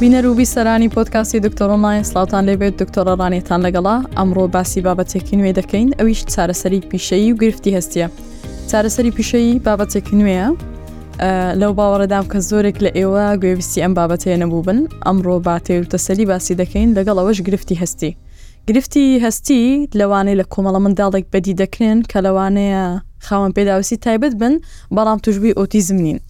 بینەر و بیسەرانی پۆتکاسی دکتۆرۆمای سلااوان لێبێت دکتۆرە ڕانێتان لەگەڵا ئەمڕۆ باسی بابەتێکی نوێ دەکەین ئەویش چارەسەری پیشەیی و گرفتی هەستە چارەسەری پیشەیی بابەتێک نوێە لەو باوەڕێدام کە زۆرێک لە ئێوە گوێویستی ئەم بابەتەیە نەبوو بن ئەمڕۆ باتێ و تەسەلی باسی دەکەین لەگەڵ ئەوەش گرفتی هەستی گرفتی هەستی، لەوانەیە لە کۆمەڵە منداڵێک بەدی دەکرێن کە لەوانەیە خاوەن پێداویستی تایبەت بن بەڵام توشبووی ئۆتیزم نین.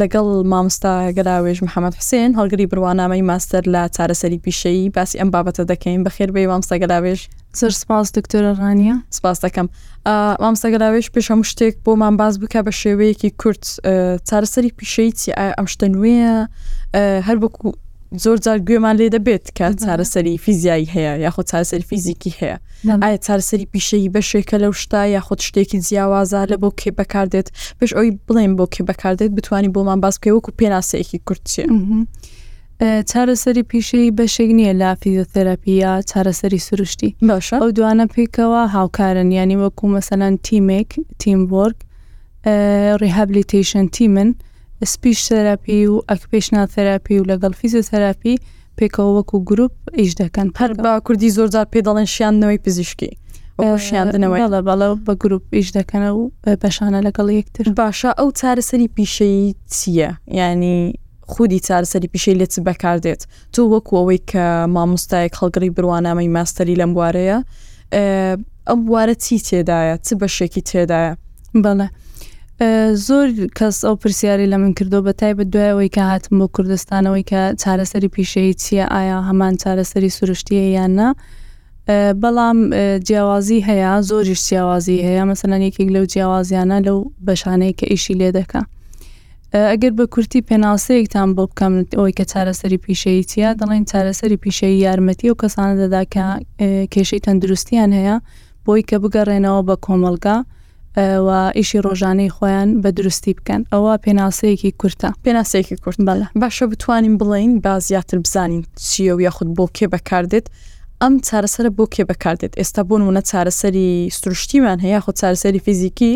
لەگەڵ مامۆستا گەلاوێژ محەمەد حوسێن هەڵگری بڕوانامەی ماستەر لە چارەسەری پیشەیی باسی ئەم بابەتە دەکەین بەخێر بێی مامۆستا گەلاوێژ. زۆر سپاس دکتۆرە ڕانیە. سپاس دەکەم مامۆستا گەلاوێژ پێش هەموو شتێک بۆمان باس بکە بە شێوەیەکی کورت چارەسەری پیشەی چی ئەم شتە نوێیە هەر وەکو زۆرجار گوێمان لێ دەبێت کە چارەسەری فیزیایی هەیە یاخود چارەسەری فیزیکی هەیە ئایا چارەسەری پیشەیی بەشێکە لەو شتا یاخود شتێکی جیاوازە لە بۆ کێ بەکاردێت پێش ئەوی بڵێن بۆ کێ بەکاردێت بتانی بۆمان باس بکەی وەکو پێناسەیەکی کورت چێ چارەسەری پیشەی بەشێک نییە لە فیزۆتەراپیە چارەسەری سروشتی باشە ئەو دوانە پێکەوە هاوکارن ینی وەکو مەسەلاەن تیمێک تیم وۆرک ڕیهابلیتیشن تیمن سپیش ثێراپی و ئەکپێشنال ثێراپی و لەگەڵ فیزیۆثێراپی پێکەوە وەکو گروپ ئیش دەکەن هەر بە کوردی زۆرجار پێ دەڵێن شیاندنەوەی پزیشکی شیاندنەوەی بەڵە بەڵە بە گروپ ئیش دەکەنە و بەشانە لەگەڵ یەکتر باشە ئەو چارەسەری پیشەیی چییە ینی خودی چارەسەری پیشەی لێ چ بەکاردێت تۆ وەکو ئەوەی کە مامۆستایەک هەڵگڕی بروانامەی ماستەری لەم بوارەیە ئەم بوارە چی تێدایە چ بەشێکی تێدایە بەڵێ زۆر کەس ئەو پرسیاری لە من کردو بە تای بە دوایەوەی کە هاتم بۆ کوردستانەوەی کە چارەسەری پیشەی چییە ئایا هەمان چارەسەری سروشتیە یان نا بەڵام جیاوازی هەیە زۆریش جیاوازی هەیە مەسەنەن یەکێک لەو جیاوازیانە لەو بەشانەی کە ئیشی لێ دەکە ئەگەر بە کورتی پێناسەیەکتان بۆ بکەم ئەوەی کە چارەسەری پیشەیی چییە دەڵێن چارەسەری پیشەیی یارمەتی و کەسانە دەدا کە کێشەی تەندروستیان هەیە بۆی کە بگەڕێنەوە بە کۆمەلگا و ئیشی ڕۆژانەی خۆیان بە دروستی بکەن ئەوە پێناسەیەکی کورتە پێناسەیەکی کورت بەڵە باشە بتوانین بڵین با زیاتر بزانین چیە و یاخود بۆ کێ بەکاردێت ئەم چارەسەرە بۆ کێ بەکاردێت ئێستا بۆن وە چارەسەری سروشتیمان هەیە خۆ چارەسەری فیزیکی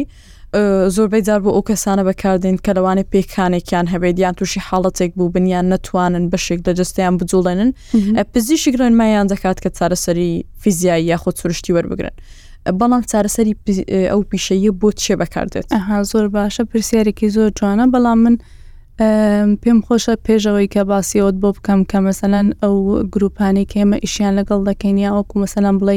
زۆربەی جار بۆ ئەو کەسانە بەکاردێن کە لەوانێ پێکانێکیان هەبێت یان تووشی حاڵەتێک بوو بنیان نەتوانن بەشێک لە جستیان بجوڵێنن پزیشک ڕێنمایان دەکات کە چارەسەری فیزیایی یاخود سروشتی وەربگرن بەڵام چارەسەری ئەو پیشەیە بۆ چێ بەکاردێت ئەها زۆر باشە پرسیارێکی زۆر جوانە بەڵام من پێم خۆشە پێشەوەی کە باسیەوەت بۆ بکەم کە مەسەەن ئەو گروپانی کێمە ئیشیان لەگەڵ دەکەین یا وەکو مەسەلام بڵێ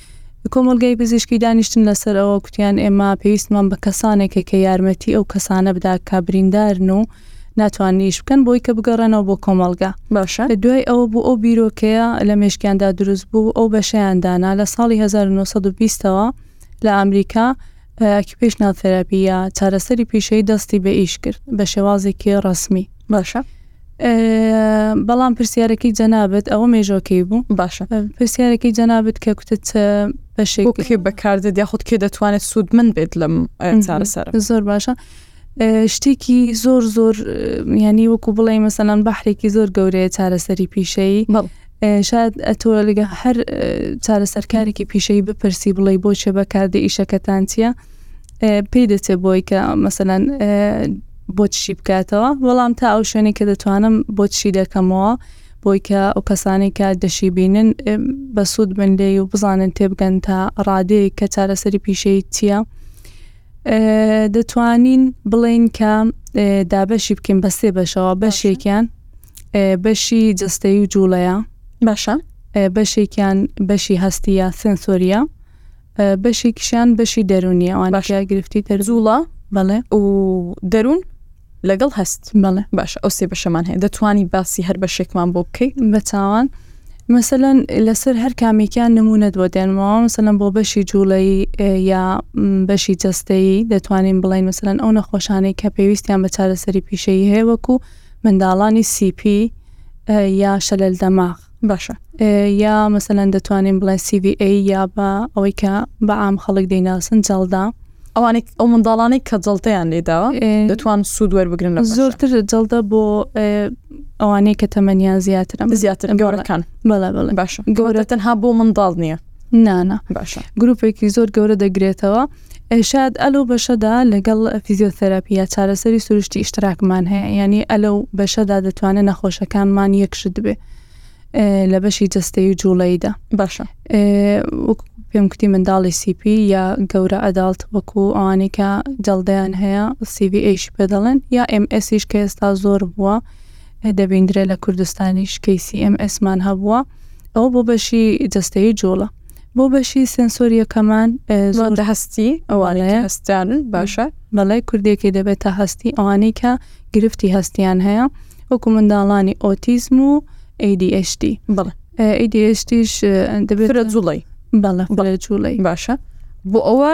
کۆمەڵگای پزیشکی دانیشتن لەسەر ئەوە کوتیان ئێمە پێویستمان بە کەسانێکە کە یارمەتی ئەو کەسانە بدا کە بریندارن و ناتواننیش بکەن بۆی کە بگەڕێنەوە بۆ کۆمەلگا باشە دوای ئەوە بوو ئەو بیرۆکەیە لە مێشکیاندا دروست بوو ئەو بەشیان دانا لە ساڵی 1920ەوە لە ئەمریکا ئەکیپش ناثراپیە چارەسەری پیشەی دەستی بە ئیش کرد بە شێوازێکی ڕسمی باشە. بەڵام پرسیارەکەی جەنابت ئەوە مێژۆکەی بوو باشە پرسیارەکەی جەنابت کە کوتت بەشێک کێ بەکاردێت یاخود کێ دەتوانێت سوود من بێت لەم چارەسەر زۆر باشە شتێکی زۆر زۆر ینی وەکو بڵێ مەسەلان بەحرێکی زۆر گەورەیە چارەسەری پیشەیی شاید ئەتۆ لەگە هەر چارەسەرکارێکی پیشەی بپرسی بڵێ بۆ چێ بەکاردە ئیشەکەتان چییە؟ پێی دەچێت بۆی کە مەسەەن بۆ چی بکاتەوە وەڵام تا ئەو شوێنی کە دەتوانم بۆ چی دەکەمەوە بۆی کە ئەو کەسانی کە دەشی بینن بە سوود بن لێ و بزانن تێبگەن تا ڕادەیە کە چارەسەری پیشەی چییە دەتوانین بڵین کە دابەشی بکەین بە سێ بەشەوە بەشێکیان بەشی جستەی و جوڵەیە باشە بەشێکیان بەشی هەستیە سنسۆریە بەشێکیشیان بەشی دەروونی ئەوان باشە. تیا گرفتی تر زوڵە بەڵێ و دەروون لەگەڵ هەست بەڵێ باشە ئەو سێ بەشەمان هەیە دەتوانی باسی هەر بەشێکمان بۆ بکەی بە چاوان مەسەلەن لەسەر هەر کامێکیان نمونەت بۆ دێنمەوە مەسەلەن بۆ بەشی جوڵەی ئێ، یا م، بەشی جەستەیی دەتوانین بڵێین مەسەلەن ئەو نەخۆشانەی کە پێویستیان بە چارەسەری پیشەیی هەیە وەکوو منداڵانی سی پی یا شەلەل دەماغ. باشە یا مەسەلەن دەتوانین بڵێن CVA یا بە ئەوەی کە بە عام خەڵک دەیناسن جەڵدا ئەوانێک ئەو منداڵانێک کە جڵتەیان لێداوە دەتوان سوود وەربگرن لە زۆرتر جڵدە بۆ ئەوانەیە کە تەمەنیان زیاترم زیاتر گەورەکان بەڵێ بەڵێ باشە گەورە تەنها بۆ منداڵ نییە نانا باشە گرروپێکی زۆر گەورە دەگرێتەوە شاد، ئەلەو بەشەدا لەگەڵ فیزیۆثێراپی یا چارەسەری سروشتی ئیشتراکمان هەیە، یانی ئەلەو بەشەدا دەتوانێ نەخۆشەکانمان یەک شت بێ لە بەشی جەستەیی و جوڵەییدا. باشە. وەکو پێم کوتی منداڵی CP یا گەورە ئەداڵت وەکو ئەوانەی کە جەڵدەیان هەیە CVH پێ دەڵێن یا MSیش کە ئێستا زۆر بووە دەبیندرێ لە کوردستانیش کەیسی MSمان هەبووە ئەوە بۆ بەشی جەستەیی و جوڵە. بۆ بەشی سنسۆر یەکەمان زۆر لە هەستی ئەوانەیە هەستیان باشە بەڵێ کوردێکی دەبێتە هەستی ئەوانەی کە گرفتی هەستیان هەیە وەکو منداڵانی ئۆتیزم و ADHD بڵێ ئیدیشتیش دەبێت فرە جوڵی بەڵە فرە جوڵی باشە بۆ ئەوە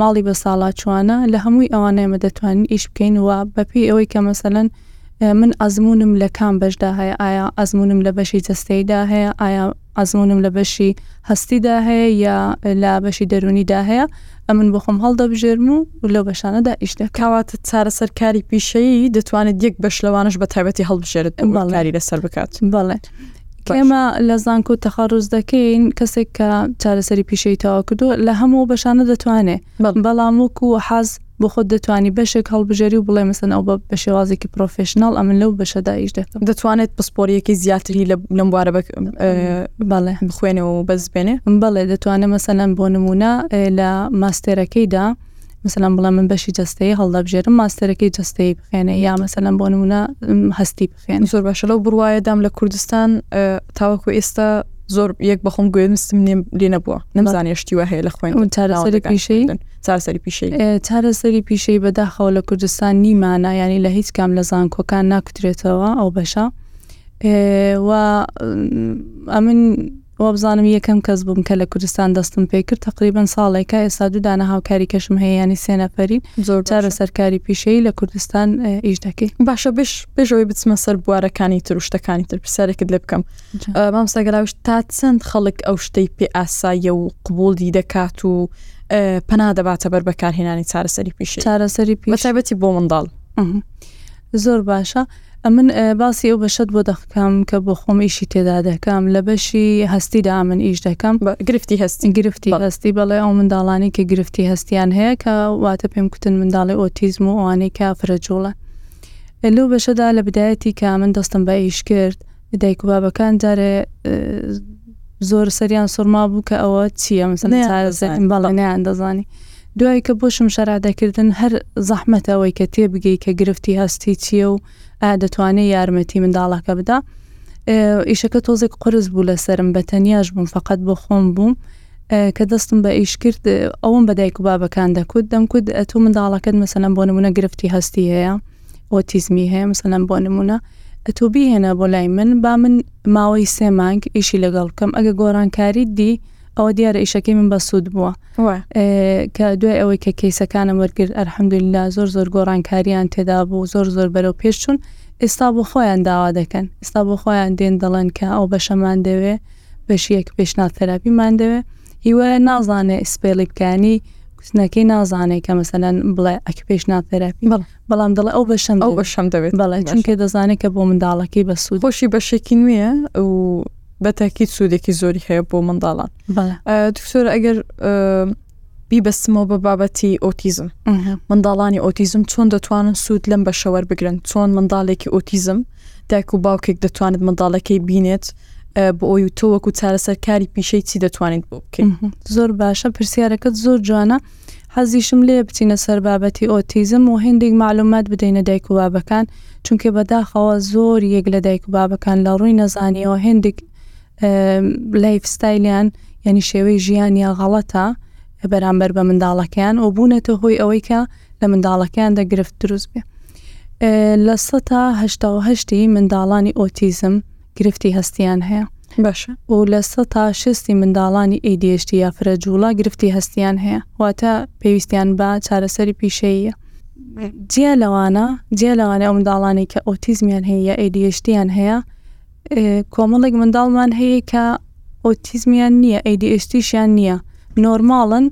ماڵی بەساڵاچوانە لە هەمووی ئەوانە ئێمە دەتوانین ئیش بکەین و بەپی ئەوەی کە مەسەەن من ئەزمونم لە کام بەشدا هەیە ئایا ئەزمونم لە بەشی جەستەیدا هەیە ئایا ئەزمونم لە بەشی هەستیدا هەیە یا لا بەشی دەرونیدا هەیە ئەمن بخۆم هەڵدەبژێرم و لەو بەشانەدا ئیش دەکاواتە چارەسەر کاری پیشەیی دەتوانێت یەک بەش لەوانش بە تایبەتی هەڵبژێرت ئەمڵاری لەسەر بکات بەڵێ ئێمە لە زانکۆ تەخەڕوز دەکەین کەسێک کە چارەسەری پیشەی تەوا کردو لە هەموو بەشانە دەتوانێ بەڵام وەکو حاز بۆ خۆت دەتوانی بەشێک هەڵبژێری و بڵێ مەسەن ئەو بە بە شێوازێکی پرۆفێشناڵ ئەمن لەو بەشەدا ئیش دەکەم دەتوانێت پسپۆریەکی زیاتری لە لەم بوارە بە بەڵێ بخوێنێ و بەزبێنێ بەڵێ دەتوانێت مەسەن بۆ نمونە لە ماستێرەکەیدا مثلەن بڵێ من بەشی جەستەیی هەڵدەبژێرم ماستەرەکەی جەستەیی بخێنێ یا مەسەلەن بۆ نمونە هەستی بخێنی. زۆر باشە لەو بڕوایەدام لە کوردستان تاوەکو ئێستا زۆر یەک بەخۆم گوێمستم لێ نەبووە نەمزانانی شتی وە هەیە لە خوێن چارەسەری پیشەی چارەسەری پیشەی چارەسەری پیشەی بەداخەوە لە کوردستان نیمانە ینی لە هیچ کام لە زانکۆکان ناکوترێتەوە ئەو بەشە و ئەمن وابزانم یەکەم کەس بووم کە لە کوردستان دەستم پێ کرد تەقریبەن ساڵێکە ئێستا دوو دانە هاوکاری کەشم هەیە یانی سێ نەفەرین زۆر باشە چارەسەر کاری پیشەیی لە کوردستان ئیش دەکەی. باشە بش پێش ئەوەی بچمە سەر بوارەکانی تر و شتەکانی تر پرسیارێکت لێ بکەم مامۆستا گەلاوش تا چەند خەڵک ئەو شتەی پێ ئاساییە و قبوڵی دەکات و پەنا دەباتە بەر بەکارهێنانی چارەسەری پیشەیی چارەسەری پیش بەتایبەتی بۆ منداڵ. زۆر باشە ئەمن باسی ئەو بەشەت بۆ دەخکەم کە بۆ خۆم ئیشی تێدا دەکەم لە بەشی هەستیدا ئەمن ئیش دەکەم. گرفتی هەستی؟ گرفتی هەستی بەڵێ ئەو منداڵانەی کە گرفتی هەستیان هەیە کە واتە پێم کوتن منداڵی ئۆتیزم و ئەوانەی کە فرە جوڵەن لەو بەشەدا لە بدایەتی کە ئەمن دەستم بە ئیش کرد، دایک و بابەکان جارێ زۆر سەریان سوڕما بوو کە ئەوە چییە مەسەن بەڵێ نیان دەزانی دوای کە بۆ شم شەرا دەکردن هەر زەحمەتەوەی کە تێ بگەی کە گرفتی هەستی چییە و ئا دەتوانێت یارمەتی منداڵەکە بدا ئیشەکە تۆزێک قرس بوو لەسرم بە تەنیاش بووم فقط بۆ خۆم بووم کە دەستم بە ئیش کرد ئەوم بە دایک و بابەکان دەکوت دەمکوت ئەتو منداڵەکەت مەسەلەن بۆ نمونە گرفتی هەستی هەیە ئۆتیزمی هەیە مثلەن بۆ نمونە ئەتو بیهێنە بۆ لای من با من ماوەی سێ مانگ ئیشی لەگەڵ بکەم ئەگە گۆڕانکاری دی ئەوە دیارە ئیشەکەی من بە سوود بووە کە دوای ئەوەی کە کەیسەکانم وەرگرت ئەرحەمدللا زۆر زۆر گۆڕانکاریان تێدا بوو زۆر زۆر بەرەو پێش چوون ئێستا بۆ خۆیان داوا دەکەن ئێستا بۆ خۆیان دێن دەڵێن کە ئەو بەشەمان دەوێ بەشیەک پێشناتەرابیمان دەوێ هیوا نازانێ سپێلی بکانی کوسنەکەی نازانێ کە مەسەەن بڵێ ئەکیپشنا تەرەپی بەڵام دڵێ ئەو بەشم ئەو بەشم دەبێت بەڵێ چونکە دەزانێت کە بۆ منداڵەکەی بە سوود خۆشی بەشێکی نوێە و بەتاکیت سوودێکی زۆری هەیە بۆ منداڵان دکتۆر ئەگەر بیبەستمەوە بە بابەتی ئۆتیزم منداڵانی ئۆتیزم چۆن دەتوانن سوود لەم بەشەوەەر بگرن چۆن منداڵێکی ئۆتیزم دایک و باوکێک دەتوانێت منداڵەکەی بینێت بۆ ئەوی تۆ وەکو چارەسەر کاری پیشەی چی دەتوانیت بۆ بکەین زۆر باشە پرسیارەکەت زۆر جوانە حەزیشم لێ بچینە سەر بابەتی ئۆتیزم و هندێک معلومات بدەینە دایک و بابەکان چونکە بەداخەوە زۆر یەک لە دایک و بابەکان لە ڕووی نەزانیەوە هندێک لایف ستایلیان یعنی شێوەی ژیان یا غەڵەتە بەرامبەر بە منداڵەکەیان و بوونەتە هۆی ئەوەی کە لە منداڵەکەیان دەگرفت دروست بێ لە سەهشتی منداڵانی ئۆتیزم گرفتی هەستییان هەیە. باشە. و لە سەتا شەستی منداڵانی adhd یا فرە جووڵە گرفتی هەستییان هەیە، واتە پێویستیان بە چارەسەری پیشەییە. جیا لەوانە، جیا لەوانە ئەو منداڵانەی کە ئۆتیزمیان هەیە یا adhd یان هەیە، کۆمەڵێک منداڵمان هەیە کە ئۆتیزمیان نییە، adhd شیان نییە، نۆرماڵن،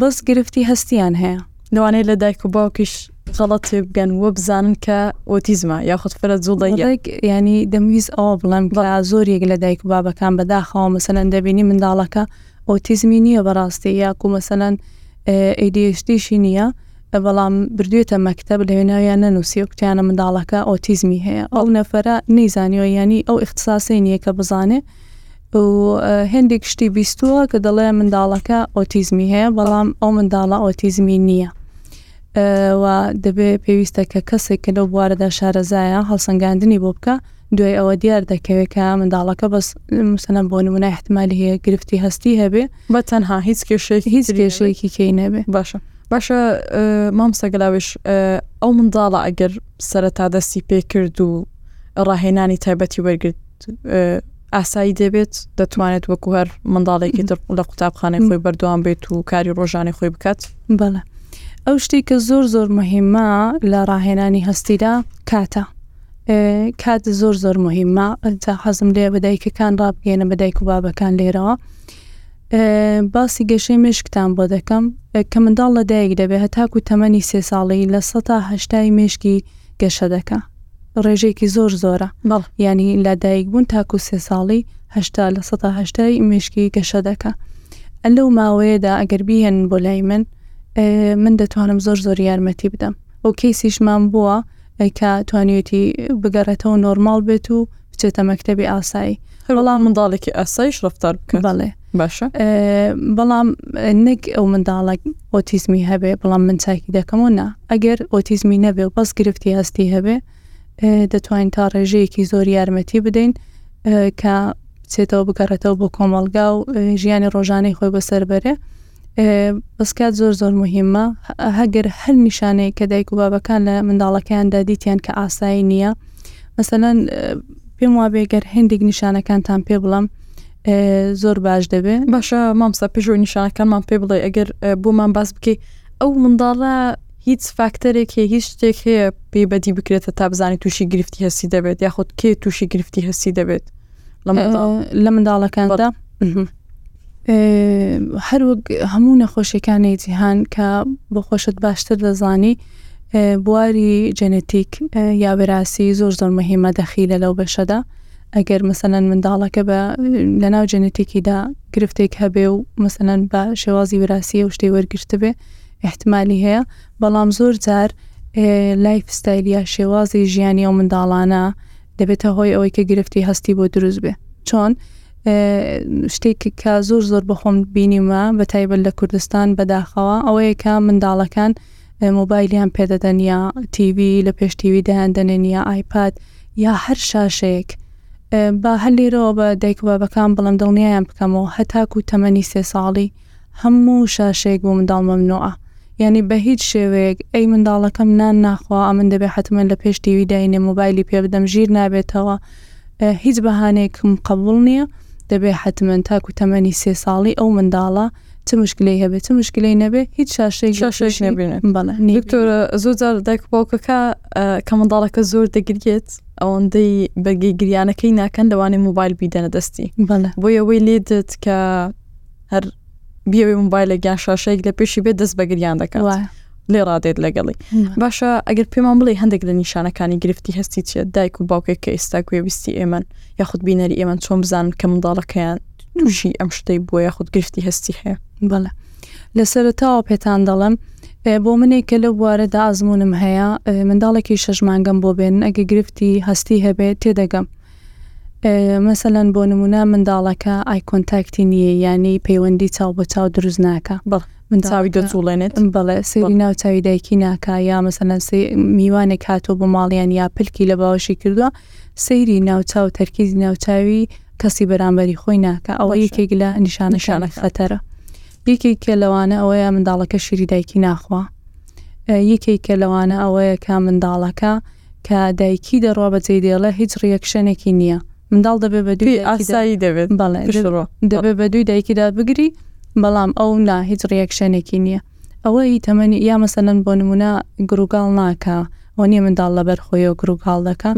بەس گرفتی هەستییان هەیە. لەوانەیە لە دایک و باوکیش غەڵەت تێ بگەن و بزانن کە ئۆتیزمە یاخود فرە جوڵەیە. ڕێک یانی دەمویست ئەوە بڵێم کە زۆر یەک لە دایک و بابەکان بە داخەوە مەسەلەن دەبینی منداڵەکە ئۆتیزمی نییە بە ڕاستی یاکو مەسەلەن ئەیدیشتیشی نییە بەڵام بردوێتە مەکتەب لەوێ ناویان نەنووسی و کتیانە منداڵەکە ئۆتیزمی هەیە ئەو نەفەرە نەیزانیوە یانی ئەو ئیختساسەی نییە کە بزانێ هێندێک شتی بیستووە کە دەڵێ منداڵەکە ئۆتیزمی هەیە بەڵام ئەو منداڵە ئۆتیزمی نییە. و دەبێت پێویستە کە کەسێک کە لەو بوارەدا شارەزایە هەڵسەنگاندنی بۆ بکە دوای ئەوە دیار دەکەوێت کە منداڵەکە بەس مسەلەن بۆ نمونای احتمالی هەیە گرفتی هەستی هەبێ بە تەنها هیچ کێشێک هیچ کێشەیەکی کەی نەبێ باشە باشە مامسە گەلاوێش ئەو منداڵە ئەگەر سەرەتا دەستی پێ کرد و ڕاهێنانی تایبەتی وەرگرت ئاسایی دەبێت دەتوانێت وەکو هەر منداڵێکی تر لە قوتابخانەی خۆی بەردەوام بێت و کاری ڕۆژانی خۆی بکات بەڵە ئەو شتی کە زۆر زۆر مهمە لە ڕاهێنانی هەستیدا کاتە کات زۆر زۆر مهمە ئەجا حەزم لێ بەدایکەکان ڕابگەێنە بەدایک و بابەکان لێرەوە باسی گەشەی مشکتان بۆ دەکەم کە منداڵ لە دایک دەبێت هەتاکو تەمەنی سێ ساڵی لە سەهشتای مشکی گەشە دەکە ڕێژەیەکی زۆر زۆرە یانی لە دایک بوون تاکو سێ ساڵی هەشتا لە سەدا هەشتای مێشکی گەشە دەکا ئە لەو ماوەیەدا ئەگەر بیهێنن بۆ لای من من دەتوانم زۆر زۆر یارمەتی بدەم ئەو کەیسیشمان بووە کە توانیوێتی بگەڕێتەوە نۆرمال بێت و بچێتە مەکتتەبی ئاسایی هەڵام منداڵێکی ئاسایش ڕفتار بکە بەڵێ باشە بەڵام نەک ئەو منداڵە ئۆتیزمی هەبێ بەڵام من چاکی دەکەم و نا ئەگەر ئۆتیزمی نەبێ و بەس گرفتی هەستی هەبێ دەتوانین تا ڕێژەیەکی زۆر یارمەتی بدەین کە بچێتەوە بگەڕێتەوە بۆ کۆمەڵگا و ژیانی ڕۆژانەی خۆی بەسەر بەرێ بەس کات زۆر زۆر موهیمە هەگەر هەر نیشانەیە کە دایک و بابەکان لە منداڵەکەیاندا دیتیان کە ئاسایی نییە مەسەەن پێم وابێ گەر هندێک نیشانەکانتان پێ بڵم زۆر باش دەبێ باشە مامسا پێشۆی نیشانەکانمان پێ بڵێ ئەگەر بۆمان باس بکەی ئەو منداڵە هیچ فاکتەرێک هەیە هیچ شتێک هەیە پێی بەدی بکرێتە تا بزانانی تووشی گرفتی هەستی دەبێت یاخود کێ تووشی گرفتی هەستی دەبێت لە منداڵەکاندا هەر وەک هەموو نەخۆشیەکانی جیهان کە بۆ خۆشت باشتر دەزانی بواری جەنتیک یا وراسی زۆر زۆر مهمە دەخیلە لەو بەشەدا ئەگەر مەسەەن منداڵەکە بە لە ناو جەنتیکیدا گرفتێک هەبێ و مەسەەن بە شێوازی وراسی و شتەی وەرگرتبێ احتمالی هەیە بەڵام زۆر جار لایف ستایلیا شێوازی ژیانی ئەو منداڵانە دەبێتە هۆی ئەوەی کە گرفتی هەستی بۆ دروست بێ چۆن شتێک کە زۆر زۆر بەخۆم بینیمە بە تایبەت لە کوردستان بەداخەوە ئەوەیە کە منداڵەکان مۆبایلیان پێدەدەن یا TV لە پێش TV دایان دەنێن یا ئایپاد یا هەر شاشەیەک با هەر لێرەوە بە دایک و بابەکان بڵم دڵنیایان بکەمەوە هەتاکو تەمەنی سێ ساڵی هەموو شاشەیەک بۆ منداڵ مەمنوعە یانی بە هیچ شێوەیەک ئەی منداڵەکەم نان ناخوا ئەمن دەبێ حەتمەن لە پێش تیڤی داینێ مۆبایلی پێ بدەم ژیر نابێتەوە هیچ بەهانەیەکم قەبوڵ نیە دەبێ حەتمەن تاکو تەمەنی سێ ساڵی ئەو منداڵە چ مشکلەی هەبێ چ مشکلەی نەبێ هیچ شاشەیەک لە شاشەیەک پێشی نەبینێت. بەڵێ نی دکتۆر زۆر جار دایک و باوکەکە ئە، کە منداڵەکە زۆر دەگریێت ئەوەندەی بەرگەی گریانەکەی ناکەن لەوانەیە مۆبایل بیدەنە دەستی بەڵێ بۆیە وەی لێدێت کە هەر بیەوەی موبایلێک یان شاشەیەک لە پێشی بێت دەست بەگریان دەکات لێ ڕادێت لەگەڵی باشە ئەگەر پێمان بڵێ هەندێک لە نیشانەکانی گرفتی هەستی چێ دایک و باوکێک کە ئێستا گوێویستی ئێمەن یاخود بینەری ئێمەن چۆن بزانن کە منداڵەکەیان تووشی ئەم شتەی بووە یاخود گرفتی هەستی هەیە بەڵە لە سەرتاوە پێتان دەڵم بۆ منێک کە لە بوارەدا ئازمونم هەیە منداڵێکی شەژمانگەم بۆ بێن ئەگە گرفتی هەستی هەبێت تێدەگەم مەسەلەن بۆ نمونە منداڵەکە ئای کۆنتاکتی نییە یانی پەیوەندی چاو بە چاو دروست ناکا بەڵێ چاوی دەجوڵێنێت بەڵێ سەیری ناو چاوی دایکی ناکا یا مەسەلەن سەی میوانێک هاتوە بۆ ماڵیان یا پلکی لە باوەشی کردوە سەیری ناو چاو تەرکیزی ناو چاوی کەسی بەرامبەری خۆی ناکا ئەوە یەکێک لە نیشانەکانی خەتەرە. یەکێکە لەوانە ئەوەیە منداڵەکە شیری دایکی ناخوا یەکێکە لەوانە ئەوەیە کە منداڵەکە کە دایکی دەڕوا بە جێ دێڵە هیچ ڕیەکشنێکی نییە منداڵ دەبێ بە دوی ئاسایی دەبێت بەڵێ دەبێ بە دوی دایکیدا بگری بەڵام ئەو نا هیچ ڕیەکشنێکی نییە ئەوە هی تەمەنی یا مەسەەن بۆ نمونە گروگاڵ ناکە ئەو نیە منداڵ لە بەر خۆی و گروگاڵ دەکە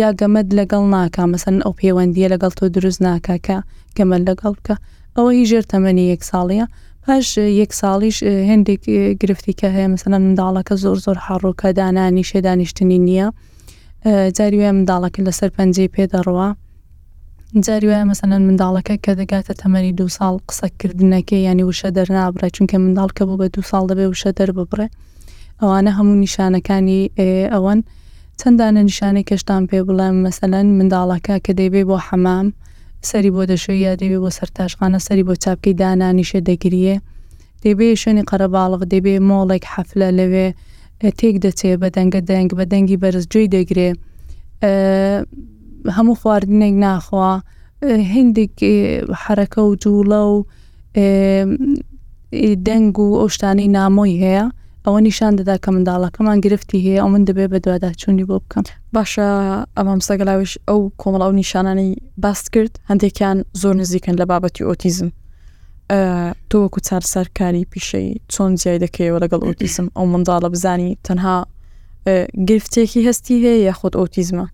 یا گەمەد لەگەڵ ناکە مەسەن ئەو پەیوەندیە لەگەڵ تۆ دروست ناکە کە گەمە لەگەڵ بکە ئەوە هی ژێر تەمەنی یەک ساڵیە پاش یەک ساڵیش هێندێک گرفتی کە هەیە مەسەەن منداڵەکە زۆر زۆر حڕووکە دانانی شێدانیشتنی نییە جاری وای منداڵەکە لەسەر پەنجەی پێ دەڕوە جاری وایە مەسەەن منداڵەکە کە دەگاتە تەمەنی دو ساڵ قسەکردنەکە ینی وشە دەرنابڕێت چونکە منداڵکە بوو بە دو ساڵ دەبێ وشە دەرببڕێ ئەوانە هەموو نیشانەکانی ئەوەن چەند دانە نیشانەیکەشتان پێ بڵێم مەسەلەن منداڵەکە کە دەیبەی بۆ حەمام سەری بۆ دەشۆی یا دەیبەی بۆ سەرتاشخانە سەری بۆ چابکەی دانانیشێ دەگریێ دەیبەیە شوێنی قەرەباڵغ دەیبەیە مۆڵێک حەفلە لەوێ تێک دەچێ بە دەنگە دەنگ بە دەنگی بەرز جێی دەگرێ هەموو خواردنێک ناخوا هندێک حرەکە و جوڵە و دەنگ و ئەو شتانەی نامۆی هەیە ئەوە نیشان دەدا کە منداڵەکەمان گرفتی هەیە ئەو من دەبێت بە دوواداچوونی بۆ بکەم باشە ئەمام سەگەلاویش ئەو کۆمەڵ ئەو نیشانانی باست کرد هەندێکیان زۆر نزیکن لە بابەتی ئۆتیزم تۆ وەکو چارسەرکاری پیشەی چۆن جیای دەکەیەوە لەگەڵ ئۆتیسم ئەو منداڵە بزانی تەنها گرفتێکی هەستی هەیە یاخود ئۆتیزمە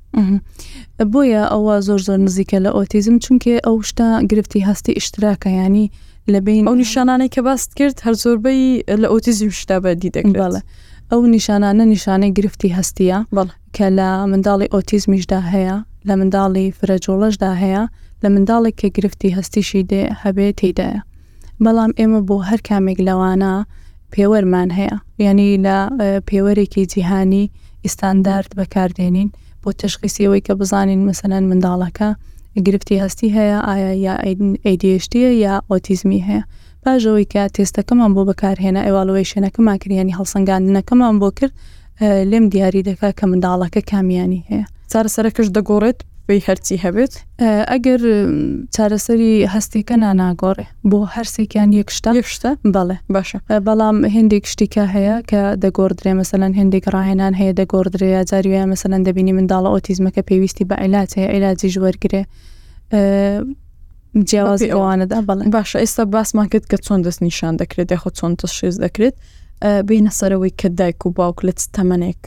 بۆیە ئەوە زۆر زۆر نزیکە لە ئۆتیزم چونکە ئەو شتا گرفتی هەستی ئیشتراکە ینی لە بەین ئەو نیشانانەی کە باست کرد هەر زۆربەی لە ئۆتیزمشدا بەدی دەکرێت. ئەو نیشانانە نیشانەی گرفتی هەستیە کە لە منداڵی ئۆتیزمیشدا هەیە، لە منداڵی فرە جوڵەشدا هەیە، لە منداڵێک کە گرفتی هەستیشی دێ هەبێ تێیدایە. بەڵام ئێمە بۆ هەر کامێک لەوانە پێوەرمان هەیە یانی لە پێوەرێکی جیهانی ئیستاندارد بەکاردێنین. بۆ تەشخیسی ئەوەی کە بزانین مەسەلەن منداڵەکە گرفتی هەستی هەیە ئایا یا ئەیدیشتیە یا ئۆتیزمی هەیە پاش ئەوەی کە تێستەکەمان بۆ بەکارهێنا ئێواڵوەیشێنەکەمان کریانی هەڵسەنگاندنەکەمان بۆ کرد لێم دیاری دەکات کە منداڵەکە کامیانی هەیە چارەسەرەکەش دەگۆڕێت بەی هەرچی هەبێت. ئەگەر چارەسەری هەستێکە ناناگۆڕێ بۆ هەرسێکیان یەک شتە یەک شتە بەڵێ باشە بەڵام هێندێک شتیکە هەیە کە دەگۆڕدرێ مەسەلەن هێندێک ڕاهێنان هەیە دەگۆڕدرێ یا جاری وایە مەسەلەن دەبینی منداڵە ئۆتیزمەکە پێویستی بە عیلاج هەیە عیلاجیش وەرگێ جیاوازی ئەوانەدا بەڵێ باشە ئێستا باسمان کرد کە چۆن دەست نیشان دەکرێت یاخۆ چۆن تەشخیز دەکرێت بینە سەرەوەی کە دایک و باوک لە تەمەنێک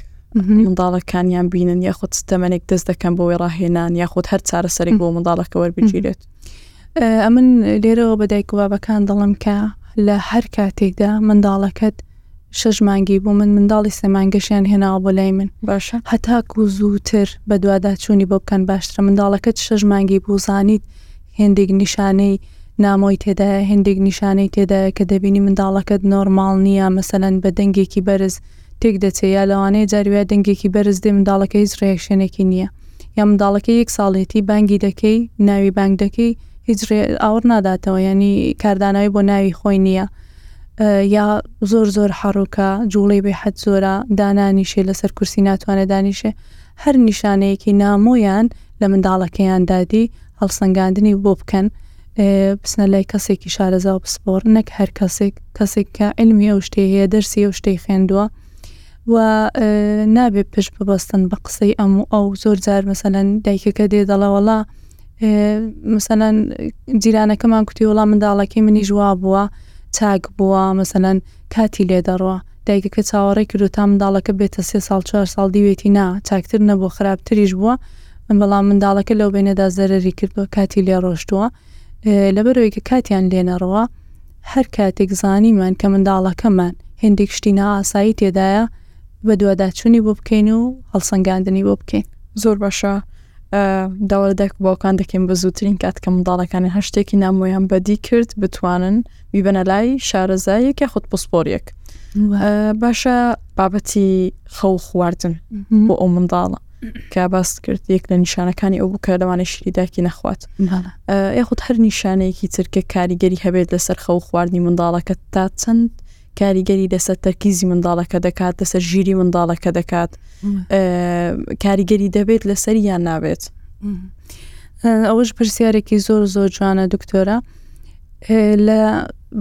منداڵەکانیان بینن یاخود ستەمەنێک دەست دەکەن بۆی ڕاهێنان یاخود هەر چارەسەرێک بۆ منداڵەکە وەربگیرێت ئەمن لێرەوە بە دایک و بابەکان دەڵم کە لە هەر کاتێکدا منداڵەکەت شەش مانگی بوو من منداڵی سێمانگەشیان هێناوە بۆ لای من باشە هەتاکو زووتر بە دوواداچوونی بۆ بکەن باشترە منداڵەکەت شەش مانگی بوزانیت هێندێک نیشانەی نامۆی تێدایە هێندێک نیشانەی تێدایە کە دەبینی منداڵەکەت نۆرماڵ نییە مەسەەن بە دەنگێکی بەرز تێک دەچێ یا لەوانەیە جاری وایە دەنگێکی بەرز دێ منداڵەکە هیچ ڕیاکشێنێکی نییە یا منداڵەکەی یەک ساڵێتی بانگی دەکەی ناوی بانگ دەکەی هیچ ڕێ ئاوڕ ناداتەوە یانی کاردانەوەی بۆ ناوی خۆی نییە یا زۆر زۆر حەڕوکە جوڵی بێ حەت زۆرە دانانیشێ لەسەر کورسی ناتوانێت دانیشێ هەر نیشانەیەکی نامۆیان لە منداڵەکەیاندا دی هەڵسەنگاندنی بۆ بکەن بچنە لای کەسێکی شارەزا و بسپۆڕن نەک هەر کەسێک کەسێک کە علمی ئەو شتێ هەیە دەرسی ئەو شتەی خوێندووە و نابێت پشت ببەستن بە قسەی ئەم و ئەو زۆر جار مەسەەن دایکەکە دێ دەڵەوەڵا مەسەەن جیرانەکەمان کوتی وڵام منداڵەکەی منی ژوا بووە چاک بووە مەسەەن کاتی لێ دەڕوە دایکەکە چاوەڕێی کردو تا منداڵەکە بێتە سێ ساڵ چوار ساڵ دیوێتی نا چاکتر نەبووە خراپتریش بووە بەڵام منداڵەکە لەو بەینەدا زەرەری کردووە کاتی لێ ڕۆشتووە لەبەرەوەی کە کاتیان لێ نەڕوا هەر کاتێک زانیمان کە منداڵەکەمان هێندێک شتی نائاسایی تێدایە بەدواداچوونی بۆ بکەین و هەڵسەنگاندنی بۆ بکەین زۆر باشە داوا لە دایک و باوکان دەکەین بە زووترین کات کە منداڵەکانی هەر شتێکی نامۆیان بەدی کرد بتوانن بیبەنە لای شارەزایەک یاخود پسپۆریەک باشە بابەتی خەو خواردن بۆ ئەو منداڵە کە باست کرد یەک لە نیشانەکانی ئەو بکە لەوانە شیری داکی نەخوات یاخود هەر نیشانەیەکی ترکە کاریگەری هەبێت لەسەر خەو خواردنی منداڵەکە تا چەند کاریگەری لەسەر تەرکیزی منداڵەکە دەکات لەسەر ژیری منداڵەکە دەکات کاریگەری دەبێت لەسەر یان نابێت ئەوەش پرسیارێکی زۆر زۆر جوانە دکتۆرە لە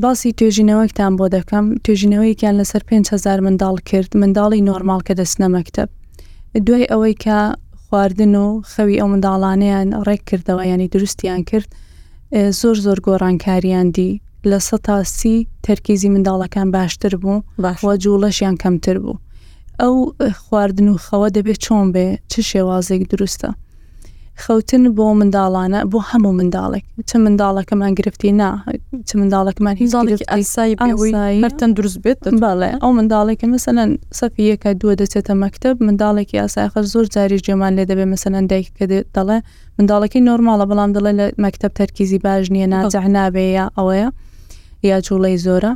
باسی توێژینەوەکتان بۆ دەکەم توێژینەوەیەکیان لەسەر 5هزار منداڵ کرد منداڵی نۆرماڵ کە دەستنە مەکتب دوای ئەوەی کە خواردن و خەوی ئەو منداڵانیان ڕێک کردەوە ینی دروستیان کرد زۆر زۆر گۆڕانکاریان دی لە سە تاسی تەرکیزی منداڵەکان باشتر بوو باشوە جوڵەشیان کەمتر بوو ئەو خواردن و خەوە دەبێت چۆن بێ چ شێوازێک دروستە. خەوتن بۆ منداڵانە بۆ هەموو منداڵێک چ منداڵەکەمان گرفتی نا چ منداڵەکەمان هیچ منداڵێکی ئاسایی بێ ئەوەی ئاسایی. هەر تەندروست بێت دەتوانێت. بەڵێ ئەو منداڵەی کە مەسەلەن سەفی یەکە دووە دەچێتە مەکتەب منداڵێکی ئاسای ئەخر زۆر جاریش گوێمان لێ دەبێ مەسەلەن دایکەکە دێت دەڵێ منداڵەکەی نۆرماڵە بەڵام دەڵێ لە مەکتەب تەرکیزی باش نییە ناجح نابێ یا ئەوەیە یا جووڵەی زۆرە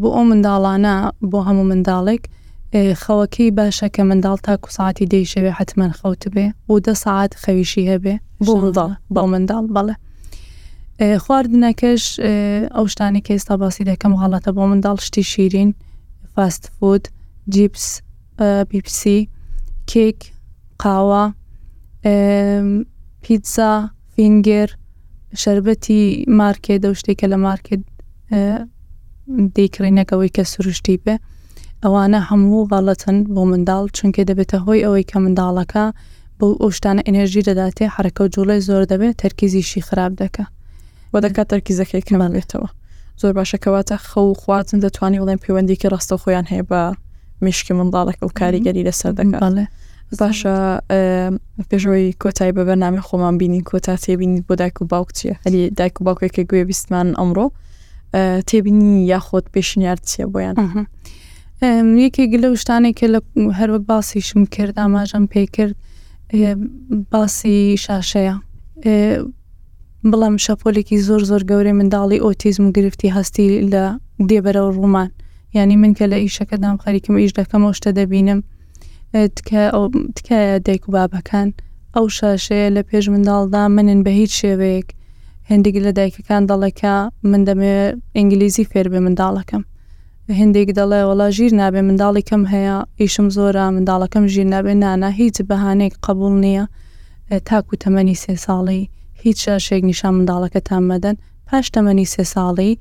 بۆ ئەو منداڵانە بۆ هەموو منداڵێک خەوەکەی باشە کە منداڵ تاکو ساعتی دەی شەوێ حتمما خەوت بێ بۆ دە ساعت خەویشی هەبێ بۆ منداڵ بۆ منداڵ بەڵێ خواردنەکەش ئەو شتانی کە ئێستا باسی دەکەم هەڵەتە بۆ منداڵ شتی شیرین فاست فود جیپس پیپسی کێک قاوە پیتزا فینگێر، شەربەتی مارکێت ئەو شتێک کە لە مارکێت دەیکڕینەکەەوەی کە سروشتی بێ ئەوانە هەموو غەڵەتن بۆ منداڵ چونکە دەبێتە هۆی ئەوەی کە منداڵەکە بۆ ئەوشتانە ئەنێژی دەداتێ حرەکە و جوڵی زۆر دەبێت تەرکیزیشی خراپ دەکە و دەکات تەرکیزەکەی کەمان بێتەوە زۆر باشەکەواتە خەو خوازن دەتوانانی بڵێن پەیوەندیکی ڕاستە خۆیان هەیە بە مشکی منداڵەکە و کاریگەری لەسەر دەکات. باشە پێشەوەی کۆتای بە بەرنامی خۆمان بینین کۆتا تێبینی بۆ دایک و باوک چیە هەری دایک و باوکێکە گوێ بیستمان ئەمڕۆ تێبینی یاخۆت پێشنیار چیە بۆیان یەکێک لە شتانێکە لە هەروەک باسیشم کرد ئاماژەم پێ کرد باسی شاشەیە بڵام شەپۆلێکی زۆر زۆر گەورەی منداڵی ئۆتیزم و گرفتی هەستی لە دێبەرە و ڕوومان ینی من کە لە ئیشەکەدام خەریکم ئیش دەکەمەوە شتە دەبینم تکایە ئەو تکایە دایک و بابەکان ئەو شاشەیە لە پێش منداڵدا منن بە هیچ شێوەیەک هندێک لە دایکەکان دەڵێکە من دەمێ ئینگلیزی فێربێ منداڵەکەم هندێک دەڵێ وڵا ژیر نابێ منداڵێکم هەیە ئیشم زۆرە منداڵەکەم ژیر نابێ نانا هیچ بەهانێک قبول نییە تاکو تەمەنی سێ ساڵی هیچ شاشێک نیشان منداڵەکەتان مەدەن پاش تەمەنی سێ ساڵی،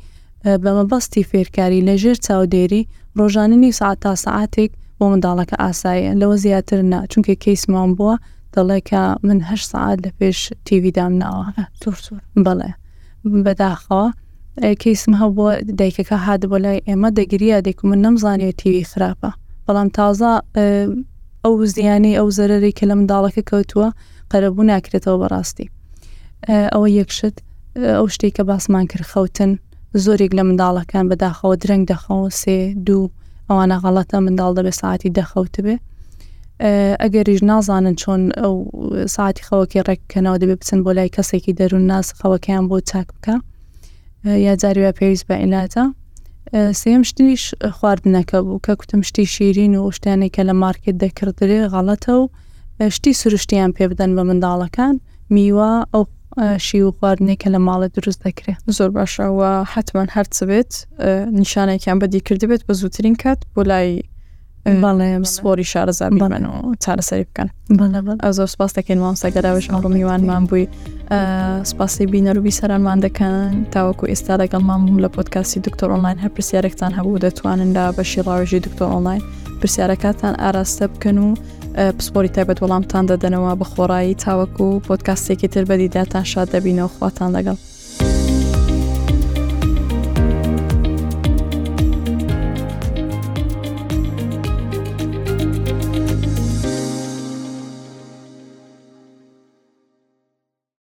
بە مەبەستی فێرکاری لە ژێر چاودێری، ڕۆژانە نیو سەعات تا سەعاتێک بۆ منداڵەکە ئاساییە، لەوە زیاتر نا، چونکە کەیسی مام بووە دەڵێ کە من هەشت سەعات لە پێش تیڤی دامناوە. زۆر زۆر. بەڵێ بەداخەوە کەیسم هەبووە دایکەکە هاتبووە لای ئێمە دەگریا دەیکو من نەمزانیوە تیوی خراپە، بەڵام تازە ئەو زیانەی ئەو زەرەرەی کە لە منداڵەکە کەوتووە، قەرەبوو ناکرێتەوە بەڕاستی ئەوە یەک شت ئەو شتێک کە باسمان کرد خەوتن زۆرێک لە منداڵەکان بەداخەوە درەنگ دەخەوە سێ دوو ئەوانە غەڵەتە منداڵ دەبێت ساعتی دەخەوتبێ ئەگەریش نازانن چۆن ئەو ساعتی خەوەکی ڕێککەنەوە دەبێت بچن بۆ لای کەسێکی دەروون ناز خەوەکەیان بۆ چاک بکە یا جاری وە پێویست بە ئیلاتە سێم شتیش خواردنەکە بوو کە کوتم شتی شیرین و شتانێکە لە مارکت دەکردێ غەڵەتە و شتی سروشتیان پێ بدەن بە منداڵەکان میوە ئەو شی و خواردنەی کە لە ماڵێ دروست دەکرێت زۆر باشە و حتمما هەرچ بێت نیشانێکیان بەدی کردبێت بە زووترین کات بۆ لای بەڵێ سپۆری شارەزار بڵێن و چارەسەری بکەن زۆر سپاس دەکەین مامسا گەراوش ئەمڕۆ میوانمان بووی سپاسی بینەروبی سەرانمان دەکەن تاوەکو ئێستا لەگەڵمان بوو لە پۆتکاسی دکتۆر ئۆنلاین هەر پرسیارێکتان هەبوو دەتوانن لە بەشی ڕاوژی دکتۆر ئۆنلاین پرسیارەکاتان ئاراستە بکەن و پسپۆری تایبەت وەڵامتان دەدەنەوە بە خۆڕایی تاوەکو و پۆتکاستێکی تر بەدیداتان شاد دەبینەوە خواتان لەگەڵ.